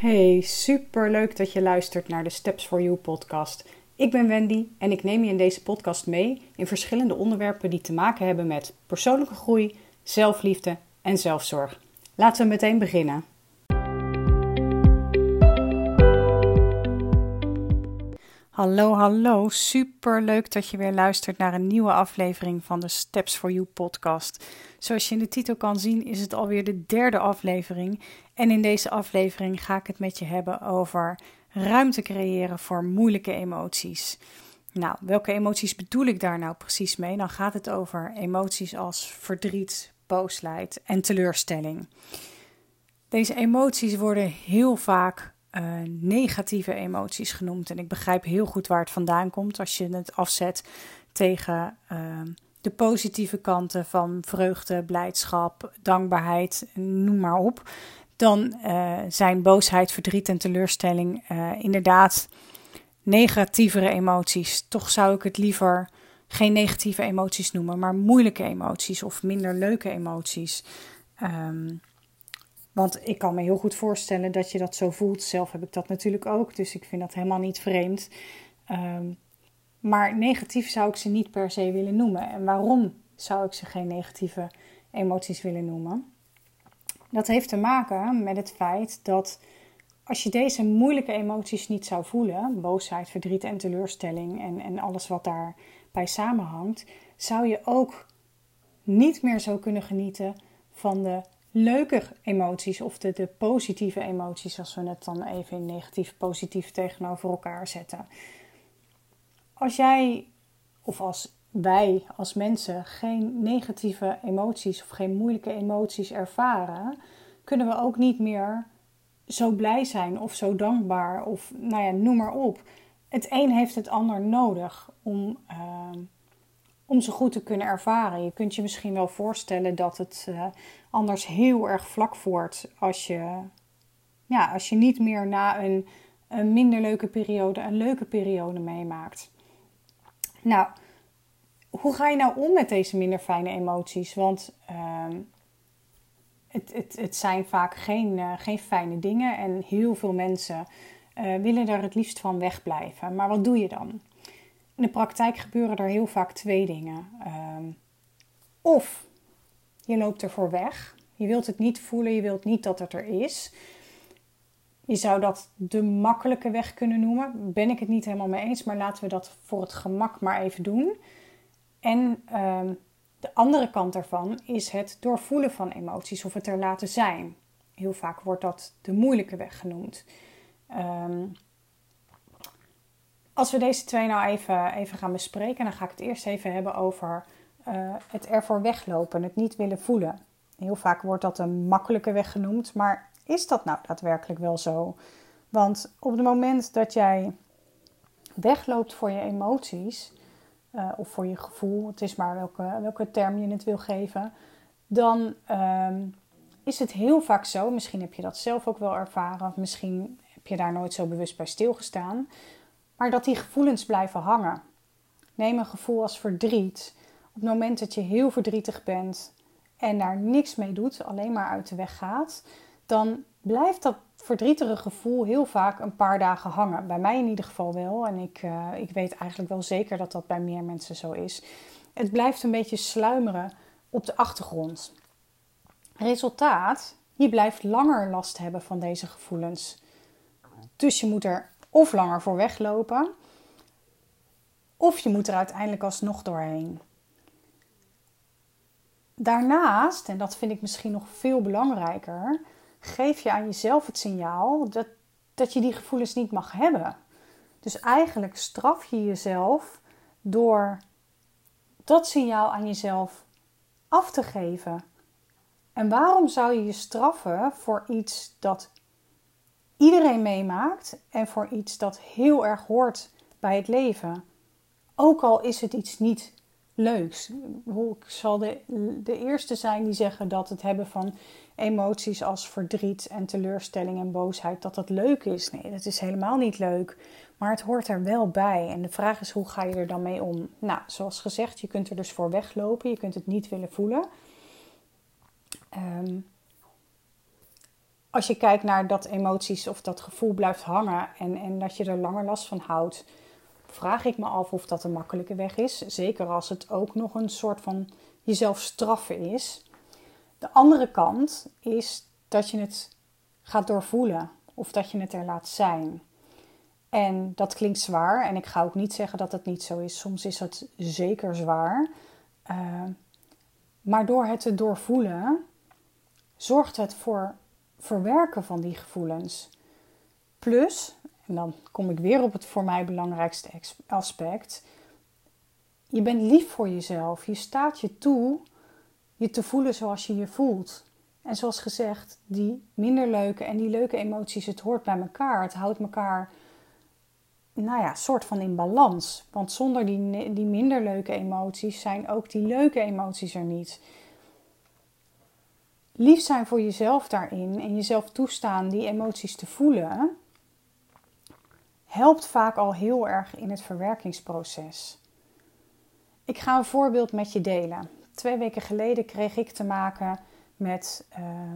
Hey, super leuk dat je luistert naar de Steps for You podcast. Ik ben Wendy en ik neem je in deze podcast mee in verschillende onderwerpen die te maken hebben met persoonlijke groei, zelfliefde en zelfzorg. Laten we meteen beginnen. Hallo, hallo. Super leuk dat je weer luistert naar een nieuwe aflevering van de Steps for You podcast. Zoals je in de titel kan zien, is het alweer de derde aflevering. En in deze aflevering ga ik het met je hebben over ruimte creëren voor moeilijke emoties. Nou, welke emoties bedoel ik daar nou precies mee? Dan gaat het over emoties als verdriet, boosheid en teleurstelling. Deze emoties worden heel vaak uh, negatieve emoties genoemd. En ik begrijp heel goed waar het vandaan komt als je het afzet tegen uh, de positieve kanten van vreugde, blijdschap, dankbaarheid, noem maar op. Dan uh, zijn boosheid, verdriet en teleurstelling inderdaad negatievere emoties. Toch zou ik het liever geen negatieve emoties noemen, maar moeilijke emoties of minder leuke emoties. Um, want ik kan me heel goed voorstellen dat je dat zo voelt. Zelf heb ik dat natuurlijk ook, dus ik vind dat helemaal niet vreemd. Um, maar negatief zou ik ze niet per se willen noemen. En waarom zou ik ze geen negatieve emoties willen noemen? Dat heeft te maken met het feit dat als je deze moeilijke emoties niet zou voelen, boosheid, verdriet en teleurstelling en, en alles wat daarbij samenhangt, zou je ook niet meer zo kunnen genieten van de leuke emoties of de, positieve emoties, als we het dan even in negatief positief tegenover elkaar zetten. Als jij of als wij als mensen geen negatieve emoties of geen moeilijke emoties ervaren, kunnen we ook niet meer zo blij zijn of zo dankbaar of nou ja, noem maar op. Het een heeft het ander nodig om, uh, om ze goed te kunnen ervaren. Je kunt je misschien wel voorstellen dat het uh, anders heel erg vlak wordt als je, ja, als je niet meer na een, een minder leuke periode een leuke periode meemaakt. Nou, hoe ga je nou om met deze minder fijne emoties? Want uh, het, het, het zijn vaak geen, uh, geen fijne dingen en heel veel mensen uh, willen er het liefst van wegblijven. Maar wat doe je dan? In de praktijk gebeuren er heel vaak twee dingen. Uh, of je loopt ervoor weg. Je wilt het niet voelen, je wilt niet dat het er is. Je zou dat de makkelijke weg kunnen noemen. Ben ik het niet helemaal mee eens, maar laten we dat voor het gemak maar even doen. En uh, de andere kant daarvan is het doorvoelen van emoties of het er laten zijn. Heel vaak wordt dat de moeilijke weg genoemd. Um, als we deze twee nou even, even gaan bespreken, dan ga ik het eerst even hebben over uh, het ervoor weglopen, het niet willen voelen. Heel vaak wordt dat een makkelijke weg genoemd, maar is dat nou daadwerkelijk wel zo? Want op het moment dat jij wegloopt voor je emoties, uh, of voor je gevoel, het is maar welke, welke term je het wil geven, dan uh, is het heel vaak zo, misschien heb je dat zelf ook wel ervaren, of misschien heb je daar nooit zo bewust bij stilgestaan, maar dat die gevoelens blijven hangen. Neem een gevoel als verdriet. Op het moment dat je heel verdrietig bent en daar niks mee doet, alleen maar uit de weg gaat, dan blijft dat verdrietige gevoel heel vaak een paar dagen hangen. Bij mij in ieder geval wel. En ik, uh, ik weet eigenlijk wel zeker dat dat bij meer mensen zo is. Het blijft een beetje sluimeren op de achtergrond. Resultaat, je blijft langer last hebben van deze gevoelens. Dus je moet er of langer voor weglopen, of je moet er uiteindelijk alsnog doorheen. Daarnaast, en dat vind ik misschien nog veel belangrijker, geef je aan jezelf het signaal dat, dat je die gevoelens niet mag hebben. Dus eigenlijk straf je jezelf door dat signaal aan jezelf af te geven. En waarom zou je je straffen voor iets dat iedereen meemaakt en voor iets dat heel erg hoort bij het leven? Ook al is het iets niet leuks. Ik zal de, de eerste zijn die zeggen dat het hebben van emoties als verdriet en teleurstelling en boosheid, dat dat leuk is. Nee, dat is helemaal niet leuk. Maar het hoort er wel bij. En de vraag is, hoe ga je er dan mee om? Nou, zoals gezegd, je kunt er dus voor weglopen. Je kunt het niet willen voelen. Um, als je kijkt naar dat emoties of dat gevoel blijft hangen en, en dat je er langer last van houdt, vraag ik me af of dat een makkelijke weg is. Zeker als het ook nog een soort van jezelf straffen is. De andere kant is dat je het gaat doorvoelen of dat je het er laat zijn. En dat klinkt zwaar en ik ga ook niet zeggen dat het niet zo is. Soms is het zeker zwaar. Uh, maar door het te doorvoelen, zorgt het voor verwerken van die gevoelens. Plus, en dan kom ik weer op het voor mij belangrijkste aspect. Je bent lief voor jezelf. Je staat je toe je te voelen zoals je je voelt. En zoals gezegd, die minder leuke en die leuke emoties, het hoort bij elkaar. Het houdt elkaar, nou ja, soort van in balans. Want zonder die, die minder leuke emoties zijn ook die leuke emoties er niet. Lief zijn voor jezelf daarin en jezelf toestaan die emoties te voelen, helpt vaak al heel erg in het verwerkingsproces. Ik ga een voorbeeld met je delen. Twee weken geleden kreeg ik te maken met uh,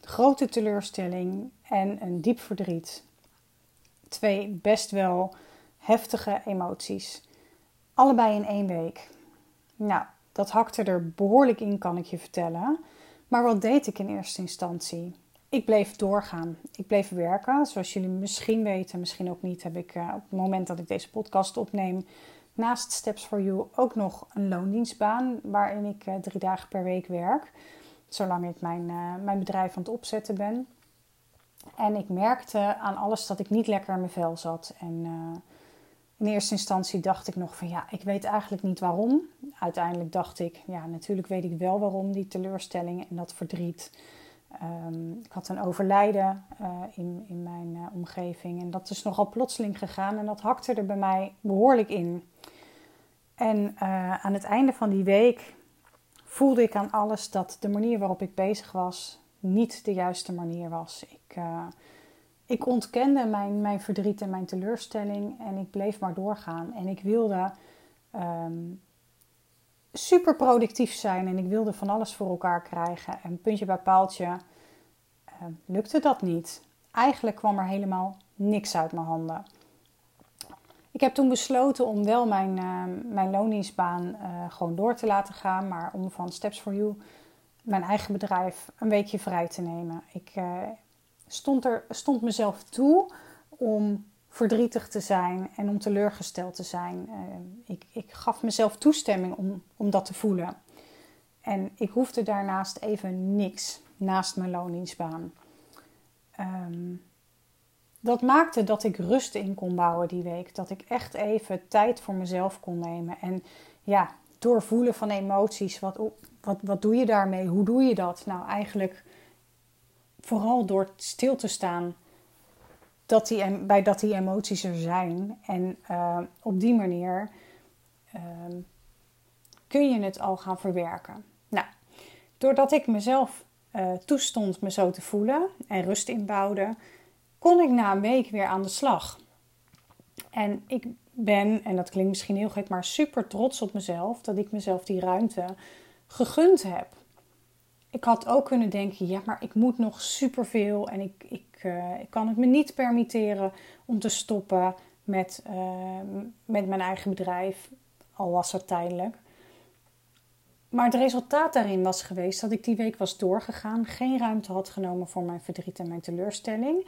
grote teleurstelling en een diep verdriet. Twee best wel heftige emoties. Allebei in één week. Nou, dat hakte er behoorlijk in, kan ik je vertellen. Maar wat deed ik in eerste instantie? Ik bleef doorgaan. Ik bleef werken. Zoals jullie misschien weten, misschien ook niet, heb ik uh, op het moment dat ik deze podcast opneem, naast Steps for You ook nog een loondienstbaan waarin ik uh, drie dagen per week werk. Zolang ik mijn, uh, mijn bedrijf aan het opzetten ben. En ik merkte aan alles dat ik niet lekker in mijn vel zat. En in eerste instantie dacht ik nog van ja, ik weet eigenlijk niet waarom. Uiteindelijk dacht ik, ja, natuurlijk weet ik wel waarom die teleurstelling en dat verdriet. Um, ik had een overlijden uh, in, in mijn uh, omgeving en dat is nogal plotseling gegaan en dat hakte er bij mij behoorlijk in. En uh, aan het einde van die week voelde ik aan alles dat de manier waarop ik bezig was niet de juiste manier was. Ik, ik ontkende mijn, mijn verdriet en mijn teleurstelling en ik bleef maar doorgaan. En ik wilde um, super productief zijn en ik wilde van alles voor elkaar krijgen. En puntje bij paaltje uh, lukte dat niet. Eigenlijk kwam er helemaal niks uit mijn handen. Ik heb toen besloten om wel mijn, uh, mijn loondienstbaan uh, gewoon door te laten gaan, maar om van Steps for You mijn eigen bedrijf een weekje vrij te nemen. Ik, eh, stond, er, stond mezelf toe om verdrietig te zijn en om teleurgesteld te zijn. Uh, ik, ik gaf mezelf toestemming om, om dat te voelen. En ik hoefde daarnaast even niks naast mijn loondienstbaan. Um, dat maakte dat ik rust in kon bouwen die week. Dat ik echt even tijd voor mezelf kon nemen. En ja, doorvoelen van emoties. Wat, wat, wat doe je daarmee? Hoe doe je dat? Nou, eigenlijk vooral door stil te staan dat die, bij dat die emoties er zijn. En uh, op die manier uh, kun je het al gaan verwerken. Nou, doordat ik mezelf uh, toestond me zo te voelen en rust inbouwde, kon ik na een week weer aan de slag. En ik ben, en dat klinkt misschien heel gek, maar super trots op mezelf dat ik mezelf die ruimte gegund heb ik had ook kunnen denken, ja, maar ik moet nog superveel en ik, ik, uh, ik kan het me niet permitteren om te stoppen met, uh, met mijn eigen bedrijf, al was het tijdelijk. Maar het resultaat daarin was geweest dat ik die week was doorgegaan, geen ruimte had genomen voor mijn verdriet en mijn teleurstelling,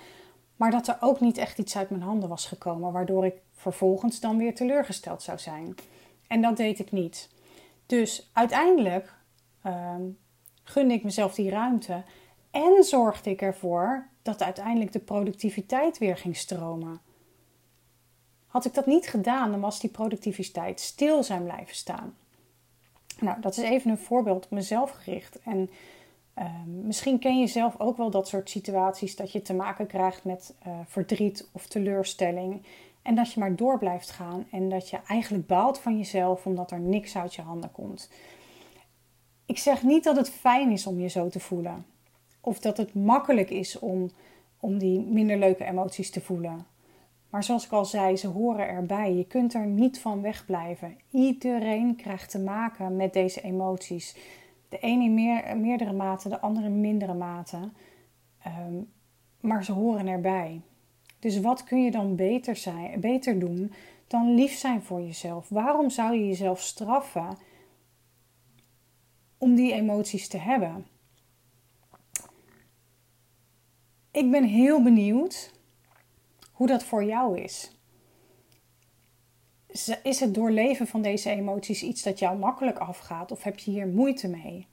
maar dat er ook niet echt iets uit mijn handen was gekomen, waardoor ik vervolgens dan weer teleurgesteld zou zijn. En dat deed ik niet. Dus uiteindelijk uh, gunde ik mezelf die ruimte en zorgde ik ervoor dat uiteindelijk de productiviteit weer ging stromen. Had ik dat niet gedaan, dan was die productiviteit stil zijn blijven staan. Nou, dat is even een voorbeeld op mezelf gericht. En uh, misschien ken je zelf ook wel dat soort situaties dat je te maken krijgt met uh, verdriet of teleurstelling. En dat je maar door blijft gaan en dat je eigenlijk baalt van jezelf omdat er niks uit je handen komt. Ik zeg niet dat het fijn is om je zo te voelen. Of dat het makkelijk is om, om die minder leuke emoties te voelen. Maar zoals ik al zei, ze horen erbij. Je kunt er niet van wegblijven. Iedereen krijgt te maken met deze emoties. De ene in meer, meerdere mate, de andere in mindere mate. Ehm, maar ze horen erbij. Dus wat kun je dan beter, zijn, beter doen dan lief zijn voor jezelf? Waarom zou je jezelf straffen om die emoties te hebben? Ik ben heel benieuwd hoe dat voor jou is. Is het doorleven van deze emoties iets dat jou makkelijk afgaat of heb je hier moeite mee?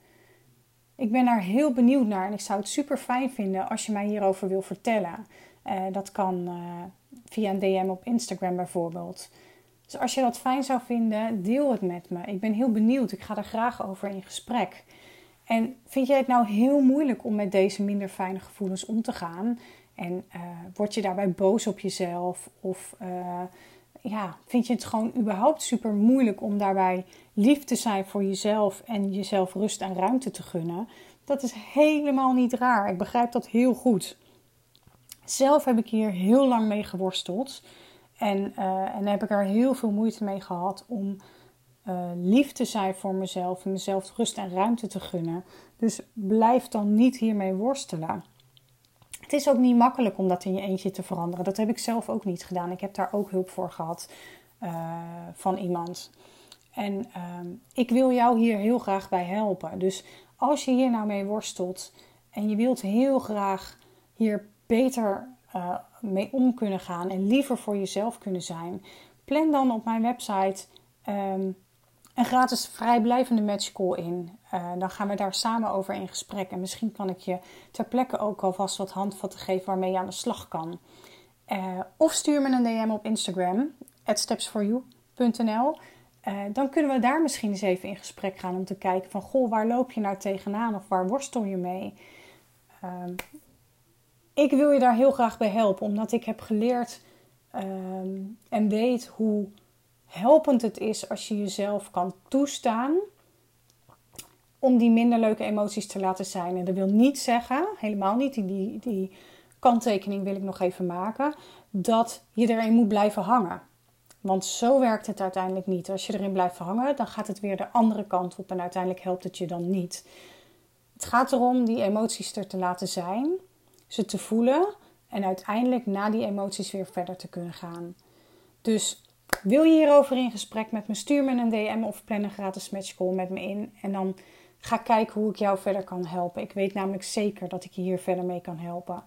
Ik ben daar heel benieuwd naar en ik zou het super fijn vinden als je mij hierover wil vertellen. Uh, dat kan uh, via een DM op Instagram bijvoorbeeld. Dus als je dat fijn zou vinden, deel het met me. Ik ben heel benieuwd. Ik ga er graag over in gesprek. En vind jij het nou heel moeilijk om met deze minder fijne gevoelens om te gaan? En uh, word je daarbij boos op jezelf? Of ja, vind je het gewoon überhaupt super moeilijk om daarbij lief te zijn voor jezelf en jezelf rust en ruimte te gunnen? Dat is helemaal niet raar. Ik begrijp dat heel goed. Zelf heb ik hier heel lang mee geworsteld. En, uh, en heb ik er heel veel moeite mee gehad om uh, lief te zijn voor mezelf en mezelf rust en ruimte te gunnen. Dus blijf dan niet hiermee worstelen. Het is ook niet makkelijk om dat in je eentje te veranderen. Dat heb ik zelf ook niet gedaan. Ik heb daar ook hulp voor gehad uh, van iemand. En uh, ik wil jou hier heel graag bij helpen. Dus als je hier nou mee worstelt en je wilt heel graag hier beter uh, mee om kunnen gaan en liever voor jezelf kunnen zijn, plan dan op mijn website um, een gratis vrijblijvende matchcall in. Uh, dan gaan we daar samen over in gesprek. En misschien kan ik je ter plekke ook alvast wat handvatten geven waarmee je aan de slag kan. Uh, of stuur me een DM op Instagram, stepsforyou.nl. Uh, dan kunnen we daar misschien eens even in gesprek gaan om te kijken van... Goh, waar loop je nou tegenaan of waar worstel je mee? Ik wil je daar heel graag bij helpen, omdat ik heb geleerd ehm, en weet hoe helpend het is als je jezelf kan toestaan om die minder leuke emoties te laten zijn. En dat wil niet zeggen, helemaal niet, die, die kanttekening wil ik nog even maken, dat je erin moet blijven hangen. Want zo werkt het uiteindelijk niet. Als je erin blijft hangen, dan gaat het weer de andere kant op en uiteindelijk helpt het je dan niet. Het gaat erom die emoties er te laten zijn, ze te voelen en uiteindelijk na die emoties weer verder te kunnen gaan. Dus wil je hierover in gesprek met me? Stuur me een DM of plan een gratis matchcall met me in. En dan ga kijken hoe ik jou verder kan helpen. Ik weet namelijk zeker dat ik je hier verder mee kan helpen.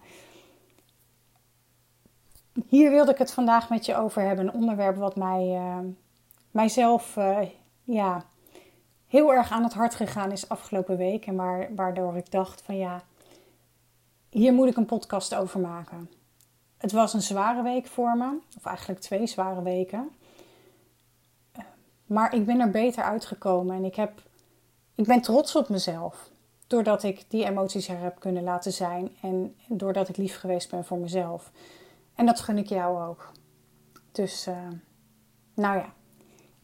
Hier wilde ik het vandaag met je over hebben. Een onderwerp wat mij, uh, mijzelf uh, ja, heel erg aan het hart gegaan is afgelopen week. En waar, waardoor ik dacht van ja, hier moet ik een podcast over maken. Het was een zware week voor me, of eigenlijk twee zware weken. Maar ik ben er beter uitgekomen en ik, heb, ik ben trots op mezelf. Doordat ik die emoties er heb kunnen laten zijn en doordat ik lief geweest ben voor mezelf. En dat gun ik jou ook. Dus, uh, nou ja,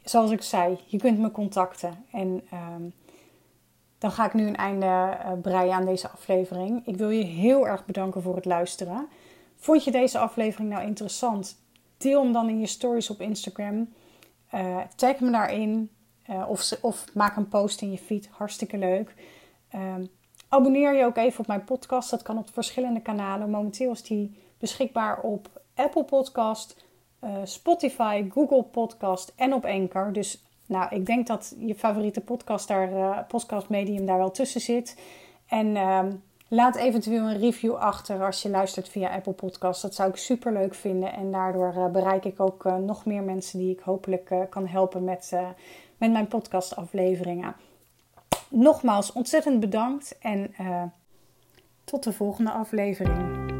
zoals ik zei, je kunt me contacten. En uh, dan ga ik nu een einde uh, breien aan deze aflevering. Ik wil je heel erg bedanken voor het luisteren. Vond je deze aflevering nou interessant? Deel hem dan in je stories op Instagram. Uh, tag me daarin. Uh, of, of, maak een post in je feed. Hartstikke leuk. Uh, abonneer je ook even op mijn podcast. Dat kan op verschillende kanalen. Momenteel is die beschikbaar op Apple Podcast, Spotify, Google Podcast en op Anchor. Dus nou, ik denk dat je favoriete podcast daar, podcast medium daar wel tussen zit. En ehm, Laat eventueel een review achter als je luistert via Apple Podcasts. Dat zou ik super leuk vinden. En daardoor uh, bereik ik ook uh, nog meer mensen die ik hopelijk kan helpen met, met mijn podcastafleveringen. Nogmaals, ontzettend bedankt en tot de volgende aflevering.